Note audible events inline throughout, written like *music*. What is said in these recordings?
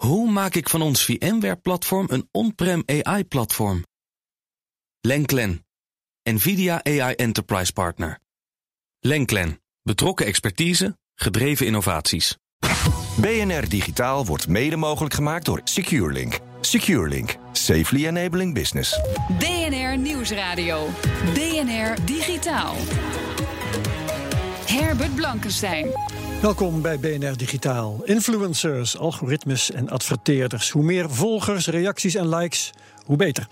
Hoe maak ik van ons VMware-platform een on-prem AI-platform? Lenklen, NVIDIA AI Enterprise Partner. Lenklen, betrokken expertise, gedreven innovaties. BNR Digitaal wordt mede mogelijk gemaakt door SecureLink. SecureLink, safely enabling business. BNR Nieuwsradio. BNR Digitaal. Herbert Blankenstein. Welkom bij BNR Digitaal. Influencers, algoritmes en adverteerders. Hoe meer volgers, reacties en likes, hoe beter.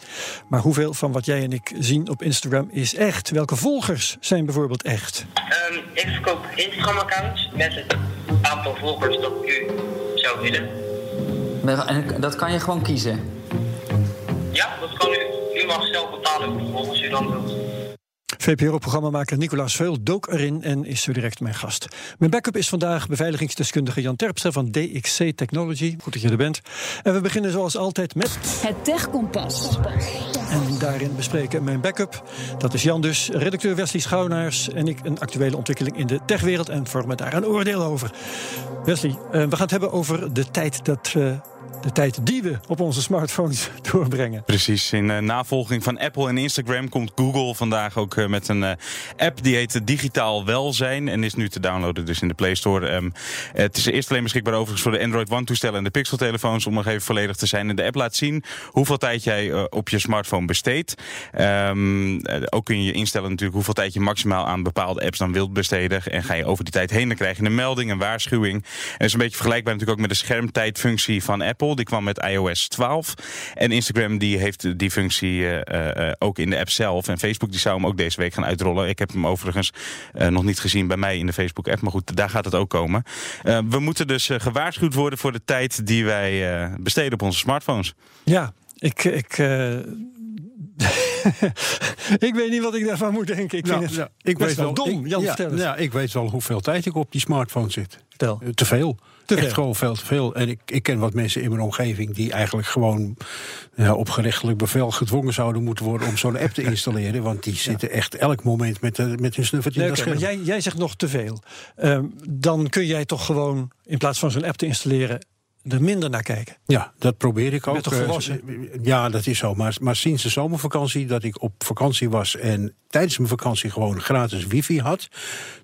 Maar hoeveel van wat jij en ik zien op Instagram is echt? Welke volgers zijn bijvoorbeeld echt? Um, ik verkoop Instagram-accounts met het aantal volgers dat u zou willen. En dat kan je gewoon kiezen? Ja, dat kan u. U mag zelf bepalen hoeveel volgers u dan wilt. VPRO-programmamaker Nicolaas Veul dook erin en is zo direct mijn gast. Mijn backup is vandaag beveiligingsdeskundige Jan Terpstra van DXC Technology. Goed dat je er bent. En we beginnen zoals altijd met... Het Techkompas. En daarin bespreken mijn backup, dat is Jan dus, redacteur Wesley Schouwnaars... en ik een actuele ontwikkeling in de techwereld en vormen daar een oordeel over. Wesley, uh, we gaan het hebben over de tijd dat... Uh, de tijd die we op onze smartphones *laughs* doorbrengen. Precies. In uh, navolging van Apple en Instagram komt Google vandaag ook uh, met een uh, app die heet Digitaal Welzijn en is nu te downloaden dus in de Play Store. Um, het is eerst alleen beschikbaar overigens voor de Android One toestellen en de Pixel telefoons om nog even volledig te zijn. En de app laat zien hoeveel tijd jij op je smartphone besteedt. Um, ook kun je instellen natuurlijk hoeveel tijd je maximaal aan bepaalde apps dan wilt besteden. En ga je over die tijd heen, dan krijg je een melding, een waarschuwing. En dat is een beetje vergelijkbaar natuurlijk ook met de schermtijdfunctie van Apple. Die kwam met iOS 12. En Instagram die heeft die functie uh, uh, ook in de app zelf. En Facebook die zou hem ook deze week gaan uitrollen. Ik heb hem overigens uh, nog niet gezien bij mij in de Facebook app. Maar goed, daar gaat het ook komen. we moeten dus gewaarschuwd worden voor de tijd die wij besteden op onze smartphones. Ja, ik... ik *laughs* ik weet niet wat ik daarvan moet denken. Ik, nou, vind het ja, ik weet wel dom. Ik, Jan, ja, vertel ja, ik weet wel hoeveel tijd ik op die smartphone zit. Vertel. Te veel. Te Echt veel. gewoon veel te veel. En ik, ik ken wat mensen in mijn omgeving die eigenlijk gewoon ja, op gerechtelijk bevel gedwongen zouden moeten worden om zo'n app te *laughs* installeren. Want die zitten echt elk moment met, de, met hun in oké, maar jij, jij zegt nog te veel. Ehm, dan kun jij toch gewoon, in plaats van zo'n app te installeren, er minder naar kijken. Ja, dat probeer ik ook. toch Eh, volwassen? Ja, dat is zo. Maar, maar sinds de zomervakantie, dat ik op vakantie was en tijdens mijn vakantie gewoon gratis wifi had,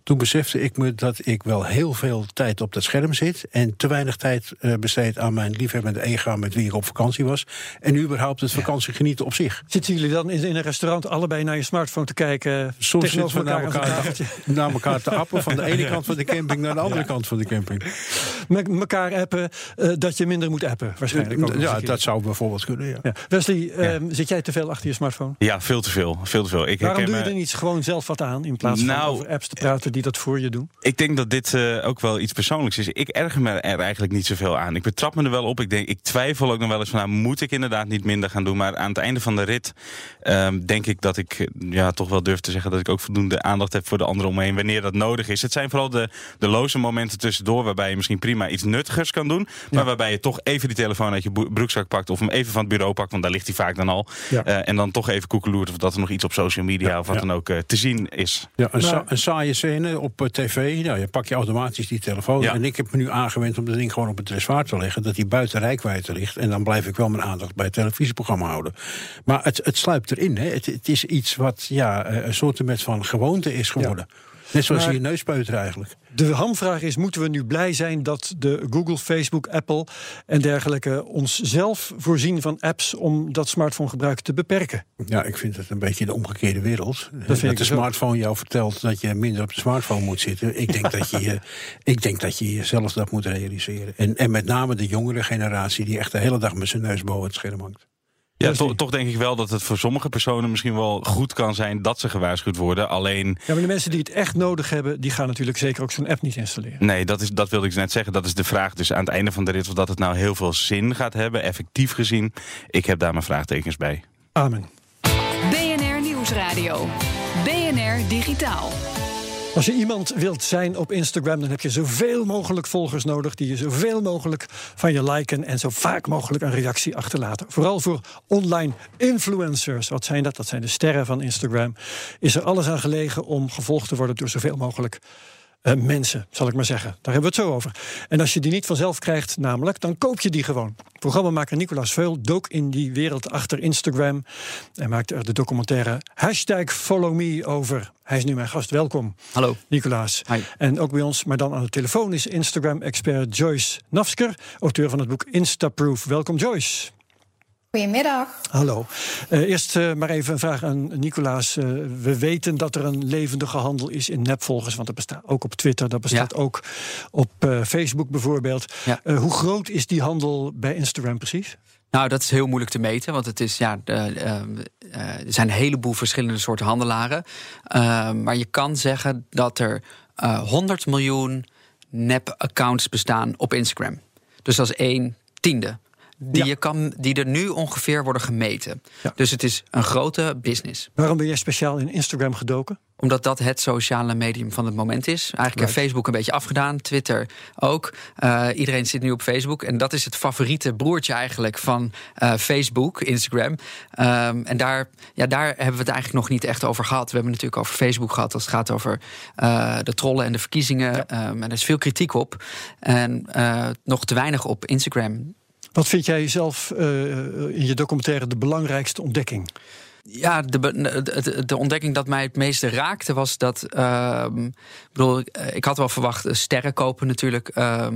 toen besefte ik me dat ik wel heel veel tijd op dat scherm zit en te weinig tijd eh, besteed aan mijn liefhebbende ega met wie ik op vakantie was. En überhaupt het vakantiegenieten op zich. Zitten jullie dan in, een restaurant allebei naar je smartphone te kijken? Soms zitten we naar elkaar, te, naar elkaar te appen van de ene *laughs* kant van de camping naar de andere kant van de camping. Met elkaar appen eh, dat je minder moet appen, waarschijnlijk. ook Ja, dat zou bijvoorbeeld kunnen. Ja. Ja. Wesley, ehm, zit jij te veel achter je smartphone? Ja, veel te veel. Veel te veel. Ik Waarom doe je er niet gewoon zelf wat aan in plaats van Nou, over apps te praten die dat voor je doen? Ik denk dat dit eh, ook wel iets persoonlijks is. Ik erger me er eigenlijk niet zoveel aan. Ik betrap me er wel op. Ik, denk, ik twijfel ook nog wel eens van, nou, moet ik inderdaad niet minder gaan doen? Maar aan het einde van de rit ehm, denk ik dat ik eh, ja, toch wel durf te zeggen dat ik ook voldoende aandacht heb voor de anderen om me heen wanneer dat nodig is. Het zijn vooral de, de loze momenten tussendoor waarbij je misschien prima iets nuttigers kan doen. Maar waarbij je toch even die telefoon uit je broekzak pakt of hem even van het bureau pakt, want daar ligt hij vaak dan al. Ja. Eh, en dan toch even koekeloert of dat er nog iets op social media of wat ja. dan ook eh, te zien is. Ja, een, sa- een saaie scène op eh, tv. Nou, je pak je automatisch die telefoon. Ja. En ik heb me nu aangewend om dat ding gewoon op het dressoir te leggen. Dat die buiten rijkwijde ligt. En dan blijf ik wel mijn aandacht bij het televisieprogramma houden. Maar het, het sluipt erin. Hè. Het, het is iets wat ja, een soort met van gewoonte is geworden. Net zoals Maar- je neuspeuter eigenlijk. De hamvraag is: moeten we nu blij zijn dat de Google, Facebook, Apple en dergelijke ons zelf voorzien van apps om dat smartphonegebruik te beperken? Ja, ik vind het een beetje de omgekeerde wereld. Dat, de dus ook. smartphone jou vertelt dat je minder op de smartphone moet zitten. Ik denk dat je, je- *laughs* ik denk dat je jezelf dat moet realiseren. En, en met name de jongere generatie die echt de hele dag met zijn neus boven het scherm hangt. Ja, toch denk ik wel dat het voor sommige personen misschien wel goed kan zijn dat ze gewaarschuwd worden. Alleen, Ja, maar de mensen die het echt nodig hebben, die gaan natuurlijk zeker ook zo'n app niet installeren. nee, dat, is, dat wilde ik net zeggen. Dat is de vraag dus aan het einde van de rit of dat het nou heel veel zin gaat hebben, effectief gezien. Ik heb daar mijn vraagtekens bij. Amen. BNR Nieuwsradio. BNR Digitaal. Als je iemand wilt zijn op Instagram, dan heb je zoveel mogelijk volgers nodig die je zoveel mogelijk van je liken en zo vaak mogelijk een reactie achterlaten. Vooral voor online influencers. Wat zijn dat? Dat zijn de sterren van Instagram. Is er alles aan gelegen om gevolgd te worden door zoveel mogelijk eh, mensen, zal ik maar zeggen. Daar hebben we het zo over. En als je die niet vanzelf krijgt, namelijk, dan koop je die gewoon. Programmamaker Nicolaas Veul dook in die wereld achter Instagram en maakte er de documentaire hashtag Follow Me over. Hij is nu mijn gast. Welkom. Hallo. Nicolaas. Hi. En ook bij ons, maar dan aan de telefoon, is Instagram-expert Joyce Nafsker, auteur van het boek Instaproof. Welkom, Joyce. Goedemiddag. Hallo. Uh, eerst uh, maar even een vraag aan Nicolaas. Uh, we weten dat er een levendige handel is in nepvolgers, want dat bestaat ook op Twitter, dat bestaat ja. ook op Facebook bijvoorbeeld. Ja. hoe groot is die handel bij Instagram precies? Nou, dat is heel moeilijk te meten, want het is, ja, er zijn een heleboel verschillende soorten handelaren. maar je kan zeggen dat er 100 miljoen nep-accounts bestaan op Instagram. Dus dat is één tiende die, ja. je kan, die er nu ongeveer worden gemeten. Ja. Dus het is een grote business. Waarom ben jij speciaal in Instagram gedoken? Omdat dat het sociale medium van het moment is. Eigenlijk heeft Facebook een beetje afgedaan, Twitter ook. Uh, iedereen zit nu op Facebook. En dat is het favoriete broertje eigenlijk van uh, Facebook, Instagram. Um, en daar, ja, daar hebben we het eigenlijk nog niet echt over gehad. We hebben het natuurlijk over Facebook gehad als het gaat over uh, de trollen en de verkiezingen. Ja. Um, en er is veel kritiek op. En nog te weinig op Instagram. Wat vind jij zelf uh, in je documentaire de belangrijkste ontdekking? Ja, de, de, de, ontdekking dat mij het meeste raakte was dat. Uh, bedoel, ik had wel verwacht sterren kopen natuurlijk. Uh,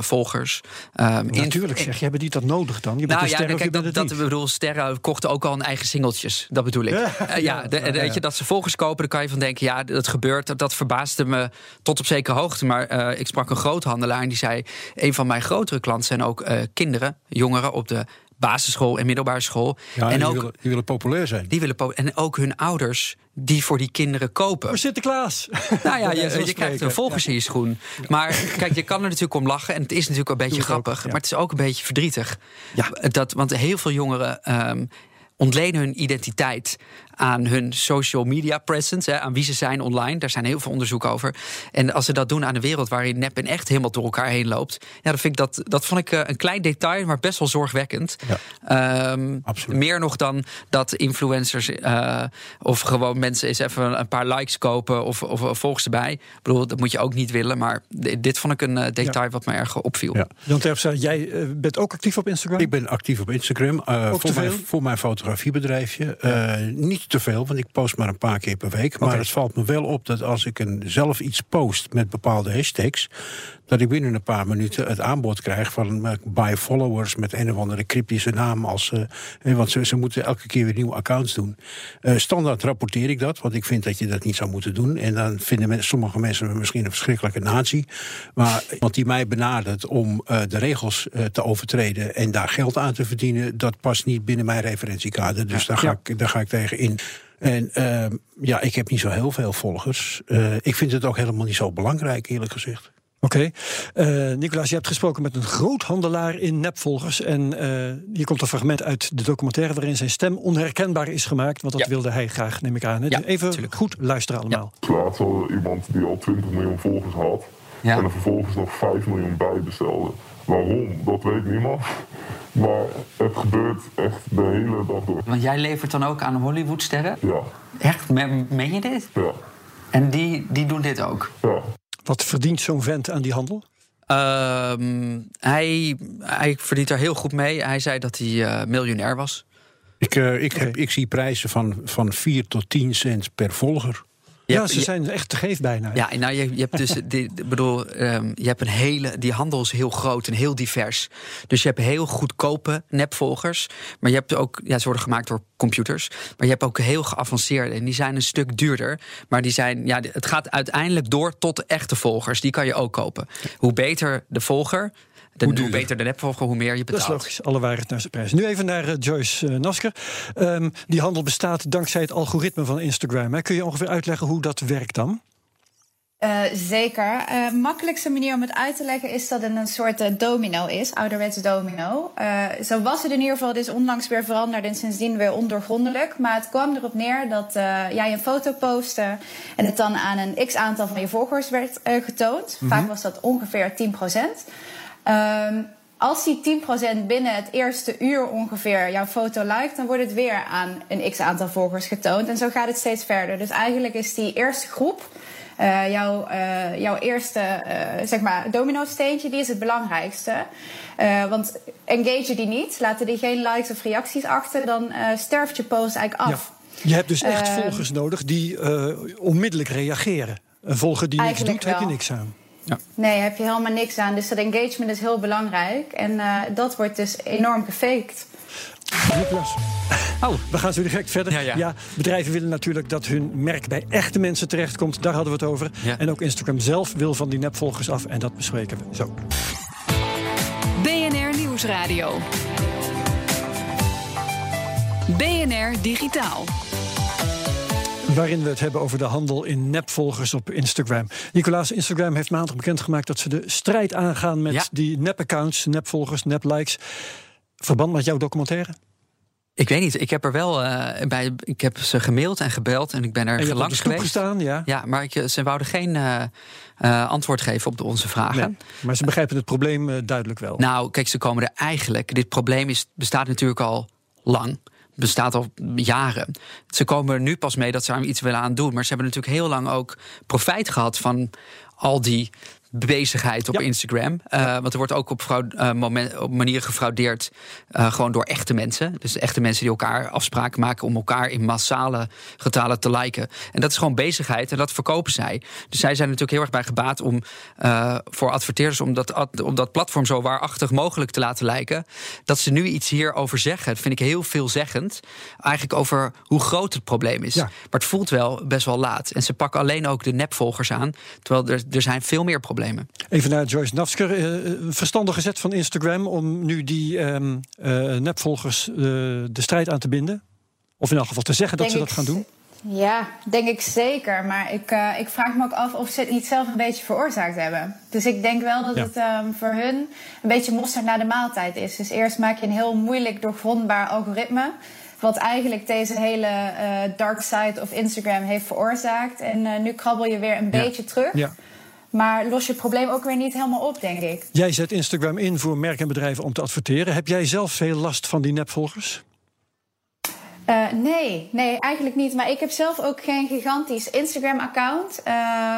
volgers. Um, Natuurlijk zeg je, hebben die dat nodig dan? Je nou ja, kijk, dat, dat bedoel, sterren kochten ook al een eigen singeltjes. Dat bedoel ik. *laughs* Ja, uh, ja, de, ja, weet je, dat ze volgers kopen, dan kan je van denken, ja, dat gebeurt. Dat, dat verbaasde me tot op zekere hoogte. Maar uh, ik sprak een groothandelaar en die zei: een van mijn grotere klanten zijn ook kinderen, jongeren op de basisschool en middelbare school. Ja, en die, ook, willen, die willen populair zijn. Die willen en ook hun ouders die voor die kinderen kopen. Voor Sinterklaas. Nou ja, *laughs* je, je krijgt een volgers in je schoen. Maar kijk, je kan er natuurlijk om lachen. En het is natuurlijk een beetje grappig. Ook, ja. Maar het is ook een beetje verdrietig. Ja. Dat, want heel veel jongeren um, ontlenen hun identiteit aan hun social media presence, hè, aan wie ze zijn online. Daar zijn heel veel onderzoek over. En als ze dat doen aan een wereld waarin nep en echt helemaal door elkaar heen loopt, ja, dat, vind ik dat, dat vond ik uh, een klein detail, maar best wel zorgwekkend. Ja, um, absoluut. Meer nog dan dat influencers uh, of gewoon mensen eens even een paar likes kopen of, of, volgens erbij. Ik bedoel, dat moet je ook niet willen, maar dit vond ik een uh, detail ja. wat me erg opviel. Ja. Jan Terpstra, jij bent ook actief op Instagram? Ik ben actief op Instagram. voor, mijn, voor mijn fotografiebedrijfje. niet te veel, want ik post maar een paar keer per week. Maar het valt me wel op dat als ik een, zelf iets post met bepaalde hashtags, dat ik binnen een paar minuten het aanbod krijg van buy followers met een of andere cryptische naam. Als, uh, want ze, ze, moeten elke keer weer nieuwe accounts doen. Uh, standaard rapporteer ik dat, want ik vind dat je dat niet zou moeten doen. En dan vinden men, sommige mensen me misschien een verschrikkelijke nazi. Maar iemand die mij benadert om uh, de regels te overtreden en daar geld aan te verdienen, dat past niet binnen mijn referentiekader. Dus ja, daar, ga ja. ik, daar ga ik tegen in. En uh, ja, ik heb niet zo heel veel volgers. Uh, ik vind het ook helemaal niet zo belangrijk, eerlijk gezegd. Oké. Okay. Uh, Nicolaas, je hebt gesproken met een groothandelaar in nepvolgers. En uh, hier komt een fragment uit de documentaire waarin zijn stem onherkenbaar is gemaakt. Want dat ja. wilde hij graag, neem ik aan. Hè? Ja, Even tuurlijk. goed luisteren allemaal. Ja. Laatst iemand die al 20 miljoen volgers had. Ja. En er vervolgens nog 5 miljoen bij bestelde. Waarom? Dat weet niemand. Maar het gebeurt echt de hele dag door. Want jij levert dan ook aan Hollywoodsterren? Ja. Echt? Meen je dit? Ja. En die, die doen dit ook? Ja. Wat verdient zo'n vent aan die handel? Um, hij, hij verdient er heel goed mee. Hij zei dat hij uh, miljonair was. Ik, uh, ik, heb, ik zie prijzen van, van 4 tot 10 cent per volger. Ja, hebt, ze zijn echt te geef bijna. Ja, nou, je, je hebt dus, *laughs* die, bedoel, um, je hebt een hele, die handel is heel groot en heel divers. Dus je hebt heel goedkope nepvolgers, maar je hebt ook, ja, ze worden gemaakt door computers, maar je hebt ook heel geavanceerde en die zijn een stuk duurder, maar die zijn, ja, het gaat uiteindelijk door tot echte volgers. Die kan je ook kopen. Hoe beter de volger, de, hoe, hoe, beter de nepvolger, hoe meer je betaalt. Dat is logisch, alle waarheid naar zijn prijs. Nu even naar uh, Joyce uh, Nasker. Um, die handel bestaat dankzij het algoritme van Instagram. Hè. Kun je ongeveer uitleggen hoe dat werkt dan? Uh, zeker. Uh, makkelijkste manier om het uit te leggen is dat het een soort uh, domino is, ouderwets domino. zo was het in ieder geval. Het is onlangs weer veranderd en sindsdien weer ondoorgrondelijk. Maar het kwam erop neer dat jij een foto postte en het dan aan een x aantal van je volgers werd getoond. Mm -hmm. Vaak was dat ongeveer 10 procent. Um, als die 10% binnen het eerste uur ongeveer jouw foto liked, dan wordt het weer aan een x aantal volgers getoond. En zo gaat het steeds verder. Dus eigenlijk is die eerste groep Uh, jouw, uh, jouw eerste uh, zeg maar domino-steentje, die is het belangrijkste. want engage die niet, laten die geen likes of reacties achter, dan sterft je post eigenlijk af. Ja. Je hebt dus echt volgers nodig die onmiddellijk reageren. Een volger die niks doet, wel. heb je niks aan. Ja. Nee, heb je helemaal niks aan. Dus dat engagement is heel belangrijk. En dat wordt dus enorm gefaked. Niklas. Oh. We gaan zo direct verder. Ja, ja. bedrijven willen natuurlijk dat hun merk bij echte mensen terechtkomt. Daar hadden we het over. En ook Instagram zelf wil van die nepvolgers af. En dat bespreken we zo. BNR Nieuwsradio. BNR Digitaal waarin we het hebben over de handel in nepvolgers op Instagram. Nicolaas, Instagram heeft maandag bekendgemaakt dat ze de strijd aangaan met die nep-accounts, nepvolgers, nep-likes. Verband met jouw documentaire? Ik weet niet. Ik heb er wel uh, bij. Ik heb ze gemaild en gebeld en ik ben er en langs geweest. Gestaan, ja. ja, maar ik, ze wouden geen uh, uh, antwoord geven op de, onze vragen. Nee, maar ze begrijpen het probleem duidelijk wel. Nou, kijk, ze komen er eigenlijk. Dit probleem is, bestaat natuurlijk al lang bestaat al jaren. Ze komen er nu pas mee dat ze er iets willen aan doen. Maar ze hebben natuurlijk heel lang ook profijt gehad van al die bezigheid op Instagram. Uh, want er wordt ook op, fraude, uh, moment, op manieren gefraudeerd. Uh, gewoon door echte mensen. Dus echte mensen die elkaar afspraken maken om elkaar in massale getalen te liken. En dat is gewoon bezigheid en dat verkopen zij. Dus zij zijn natuurlijk heel erg bij gebaat om voor adverteerders om dat, om dat platform zo waarachtig mogelijk te laten lijken. Dat ze nu iets hierover zeggen, dat vind ik heel veelzeggend. Eigenlijk over hoe groot het probleem is. Maar het voelt wel best wel laat. En ze pakken alleen ook de nepvolgers aan. Terwijl er, er zijn veel meer problemen. Even naar Joyce Nafsker. Uh, verstandige zet van Instagram om nu die um, uh, nepvolgers uh, de strijd aan te binden? Of in elk geval te zeggen dat ze dat gaan doen? Ja, denk ik zeker. Maar ik, uh, ik vraag me ook af of ze het niet zelf een beetje veroorzaakt hebben. Dus ik denk wel dat ja. het um, voor hun een beetje mosterd naar de maaltijd is. Dus eerst maak je een heel moeilijk doorgrondbaar algoritme. Wat eigenlijk deze hele uh, dark side of Instagram heeft veroorzaakt. En uh, nu krabbel je weer een ja. beetje terug. Ja. Maar los je het probleem ook weer niet helemaal op, denk ik. Jij zet Instagram in voor merken en bedrijven om te adverteren. Heb jij zelf veel last van die nepvolgers? Uh, nee, nee, eigenlijk niet. Maar ik heb zelf ook geen gigantisch Instagram-account.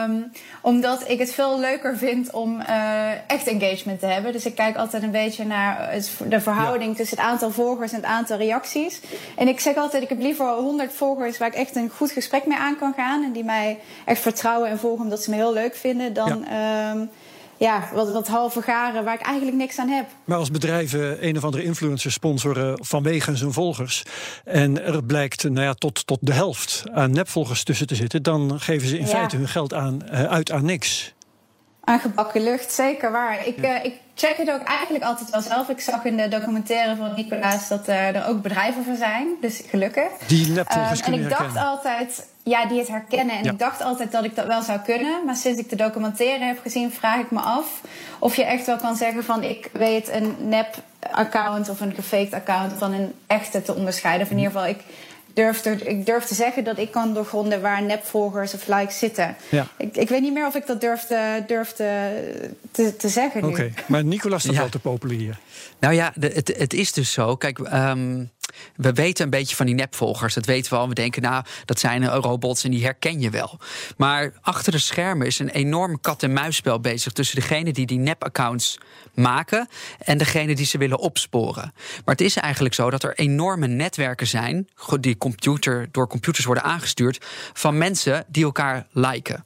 Um, omdat ik het veel leuker vind om uh, echt engagement te hebben. Dus ik kijk altijd een beetje naar de verhouding ja. tussen het aantal volgers en het aantal reacties. En ik zeg altijd, ik heb liever 100 volgers waar ik echt een goed gesprek mee aan kan gaan. En die mij echt vertrouwen en volgen omdat ze me heel leuk vinden. Dan... Ja. Um, ja, wat, wat halve garen waar ik eigenlijk niks aan heb. Maar als bedrijven een of andere influencer sponsoren vanwege zijn volgers. en er blijkt nou ja, tot, tot de helft aan nepvolgers tussen te zitten. dan geven ze in ja. feite hun geld aan, uh, uit aan niks. Aangebakken lucht, zeker waar. Ik, uh, ik check het ook eigenlijk altijd wel zelf. Ik zag in de documentaire van Nicolaas dat uh, er ook bedrijven voor zijn. Dus gelukkig. Die um, En ik dacht altijd, ja, die het herkennen. En ja. ik dacht altijd dat ik dat wel zou kunnen. Maar sinds ik de documentaire heb gezien, vraag ik me af of je echt wel kan zeggen van ik weet een nep account of een gefaked account van een echte te onderscheiden. Of in ieder geval, ik durf, er, ik durf te zeggen dat ik kan doorgronden waar nepvolgers of likes zitten. Ja. Ik, ik weet niet meer of ik dat durf te, durf te, te, te zeggen. Oké, maar Nicolas staat ja. wel te populair. Nou ja, de, het, het is dus zo. Kijk, um, we weten een beetje van die nepvolgers. Dat weten we al. We denken, nou, dat zijn robots en die herken je wel. Maar achter de schermen is een enorm kat-en-muisspel bezig tussen degene die die nep-accounts maken en degene die ze willen opsporen. Maar het is eigenlijk zo dat er enorme netwerken zijn, die computer, door computers worden aangestuurd, van mensen die elkaar liken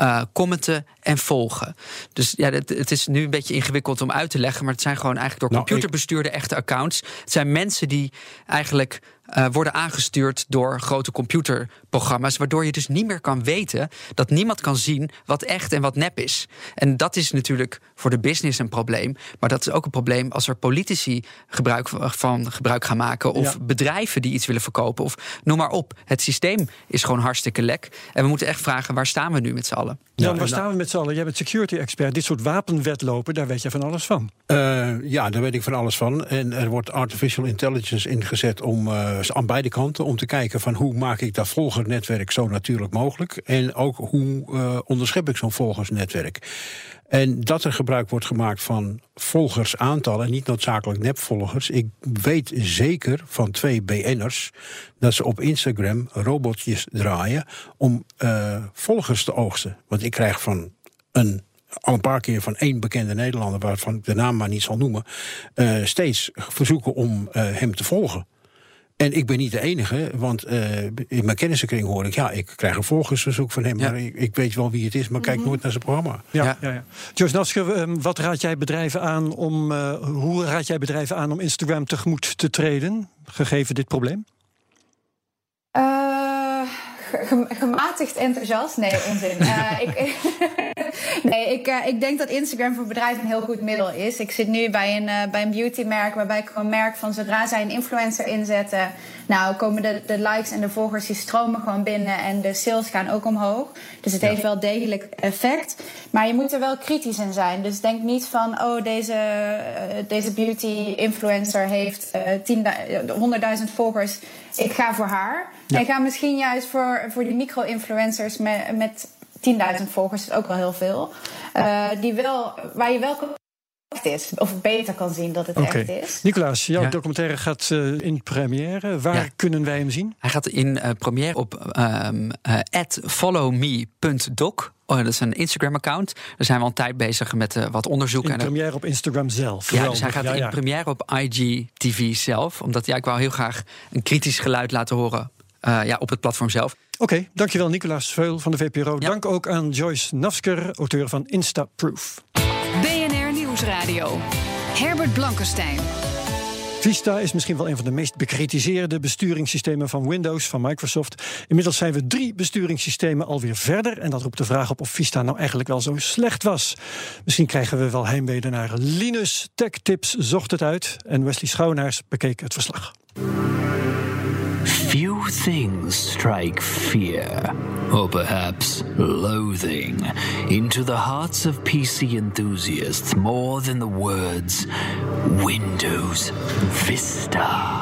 uh, commenten en volgen. Dus ja, het, het, is nu een beetje ingewikkeld om uit te leggen, maar het zijn gewoon eigenlijk door nou, computerbestuurde echte accounts. Het zijn mensen die eigenlijk uh, worden aangestuurd door grote computerprogramma's, waardoor je dus niet meer kan weten dat niemand kan zien wat echt en wat nep is. En dat is natuurlijk voor de business een probleem, maar dat is ook een probleem als er politici gebruik van gebruik gaan maken of ja. bedrijven die iets willen verkopen of noem maar op. Het systeem is gewoon hartstikke lek en we moeten echt vragen waar staan we nu met z'n allen. Ja, waar staan we met z'n allen? Jij bent security expert. Dit soort wapenwetlopen, daar weet je van alles van. Uh, ja, daar weet ik van alles van. En er wordt artificial intelligence ingezet om uh, aan beide kanten om te kijken van hoe maak ik dat volgersnetwerk zo natuurlijk mogelijk. En ook hoe uh, onderschep ik zo'n volgersnetwerk. En dat er gebruik wordt gemaakt van volgersaantallen, niet noodzakelijk nepvolgers. Ik weet zeker van twee BN'ers dat ze op Instagram robotjes draaien om uh, volgers te oogsten. Want ik krijg van een al een paar keer van één bekende Nederlander, waarvan ik de naam maar niet zal noemen, uh, steeds verzoeken om hem te volgen. En ik ben niet de enige, want uh, in mijn kennissenkring hoor ik... ja, ik krijg een volgersverzoek van hem, ja. maar ik, ik, weet wel wie het is... maar kijk mm -hmm. nooit naar zijn programma. Ja, ja. um, wat raad jij bedrijven aan om... Uh, hoe raad jij bedrijven aan om Instagram tegemoet te treden, gegeven dit probleem? Uh, gematigd enthousiast? Nee, onzin. Uh, ik, *laughs* nee, ik, uh, ik denk dat Instagram voor bedrijven een heel goed middel is. Ik zit nu bij een, uh, bij een beautymerk waarbij ik gewoon merk van zodra zij een influencer inzetten, nou komen de, de likes en de volgers die stromen gewoon binnen en de sales gaan ook omhoog. Dus het ja. heeft wel degelijk effect. Maar je moet er wel kritisch in zijn. Dus denk niet van, oh, deze, deze beauty influencer heeft 100.000 volgers. Ik ga voor haar. Ja. En ga misschien juist voor, voor die micro-influencers met, met 10.000 volgers, is ook wel heel veel. Uh, die wel, waar je wel echt is, of beter kan zien dat het okay. echt is. Nicolaas, jouw ja. documentaire gaat uh, in première. Waar ja. kunnen wij hem zien? Hij gaat in uh, première op um, followme.doc. Oh, dat is een Instagram-account. Daar zijn we al een tijd bezig met uh, wat onderzoek. In première op Instagram zelf. Ja, dus hij gaat ja, in première op IGTV zelf. Omdat ja, ik wou heel graag een kritisch geluid laten horen uh, ja, op het platform zelf. Oké, okay, dankjewel Nicolaas Veul van de VPRO. Ja. Dank ook aan Joyce Nafsker, auteur van Instaproof. BNR Nieuwsradio. Herbert Blankenstein. Vista is misschien wel een van de meest bekritiseerde besturingssystemen van Windows, van Microsoft. Inmiddels zijn we drie besturingssystemen alweer verder. En dat roept de vraag op of Vista nou eigenlijk wel zo slecht was. Misschien krijgen we wel heimwee naar Linus. Tech Tips zocht het uit en Wesley Schouwenaars bekeek het verslag. Things strike fear, or perhaps loathing, into the hearts of PC enthusiasts more than the words Windows Vista.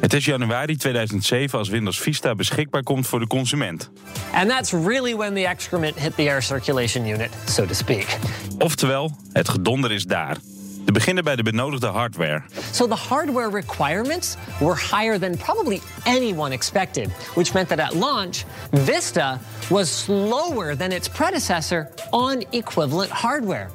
Het is januari 2007 als Windows Vista beschikbaar komt voor de consument. And that's really when the excrement hit the air circulation unit, so to speak. Oftewel, het gedonder is daar. Te beginnen bij de benodigde hardware. So the hardware requirements were higher than probably anyone expected, which meant that at launch, Vista was slower than its predecessor on equivalent hardware.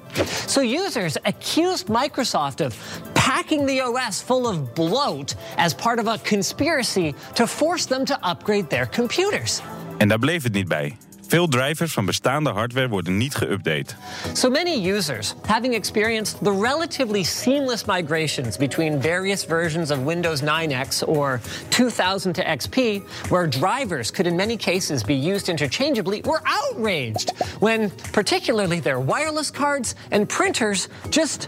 So users accused Microsoft of packing the OS full of bloat as part of a conspiracy to force them to upgrade their computers. En daar bleef het niet bij. Veel drivers van bestaande hardware worden niet geüpdate. So many users, having experienced the relatively seamless migrations between various versions of Windows 9X or 2000 to XP, where drivers could in many cases be used interchangeably, were outraged when particularly their wireless cards and printers just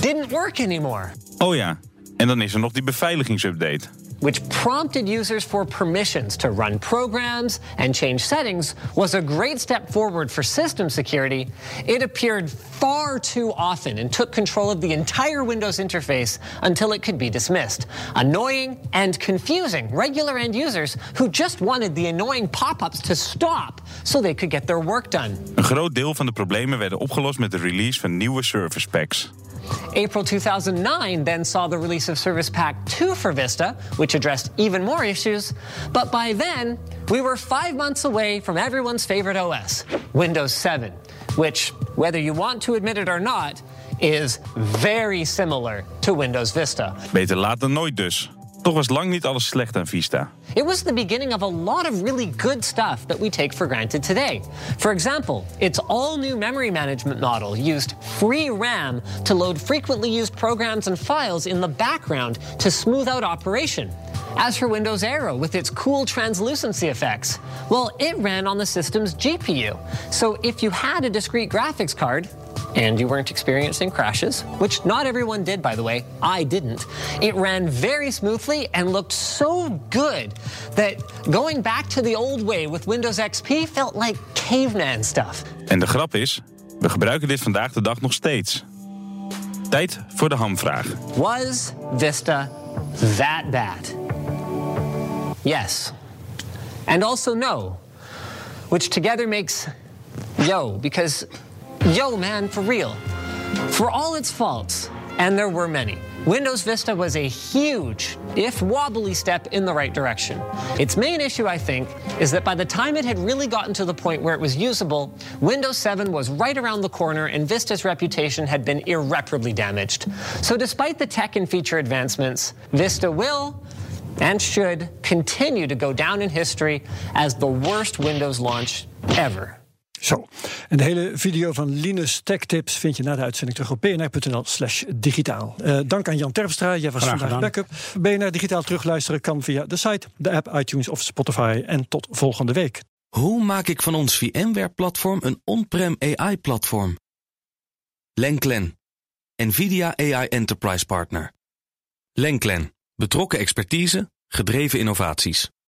didn't work anymore. Oh ja, en dan is er nog die beveiligingsupdate. Which prompted users for permissions to run programs and change settings, was a great step forward for system security. It appeared far too often and took control of the entire Windows interface until it could be dismissed. Annoying and confusing regular end users who just wanted the annoying pop-ups to stop so they could get their work done. Een groot deel van de problemen werden opgelost met de release van nieuwe service packs. April 2009 then saw the release of Service Pack 2 for Vista, which addressed even more issues. But by then, we were five months away from everyone's favorite OS, Windows 7, which, whether you want to admit it or not, is very similar to Windows Vista. Beter laat dan nooit dus. Toch was lang niet alles slecht aan Vista. It was the beginning of a lot of really good stuff that we take for granted today. For example, its all new memory management model used free RAM to load frequently used programs and files in the background to smooth out operation. As for Windows Aero with its cool translucency effects, well, it ran on the system's GPU. So if you had a discrete graphics card, and you weren't experiencing crashes, which not everyone did, by the way. I didn't. It ran very smoothly and looked so good that going back to the old way with Windows XP felt like caveman stuff. En de grap is, we gebruiken dit vandaag de dag nog steeds. Tijd voor de hamvraag. Was Vista that bad? yes. And also no, which together makes yo, because yo, man, for real. For all its faults, and there were many, Windows Vista was a huge, if wobbly, step in the right direction. Its main issue, I think, is that by the time it had really gotten to the point where it was usable, Windows 7 was right around the corner and Vista's reputation had been irreparably damaged. So, despite the tech and feature advancements, Vista will and should continue to go down in history as the worst Windows launch ever. Zo, en de hele video van Linus Tech Tips vind je na de uitzending terug op bnr.nl slash digitaal. Uh, dank aan Jan Terpstra, jij was Graag vandaag gedaan. backup. BNR Digitaal terugluisteren kan via de site, de app, iTunes of Spotify. En tot volgende week. Hoe maak ik van ons VMware-platform een on-prem AI-platform? Lenklen, NVIDIA AI Enterprise Partner. Lenklen, betrokken expertise, gedreven innovaties.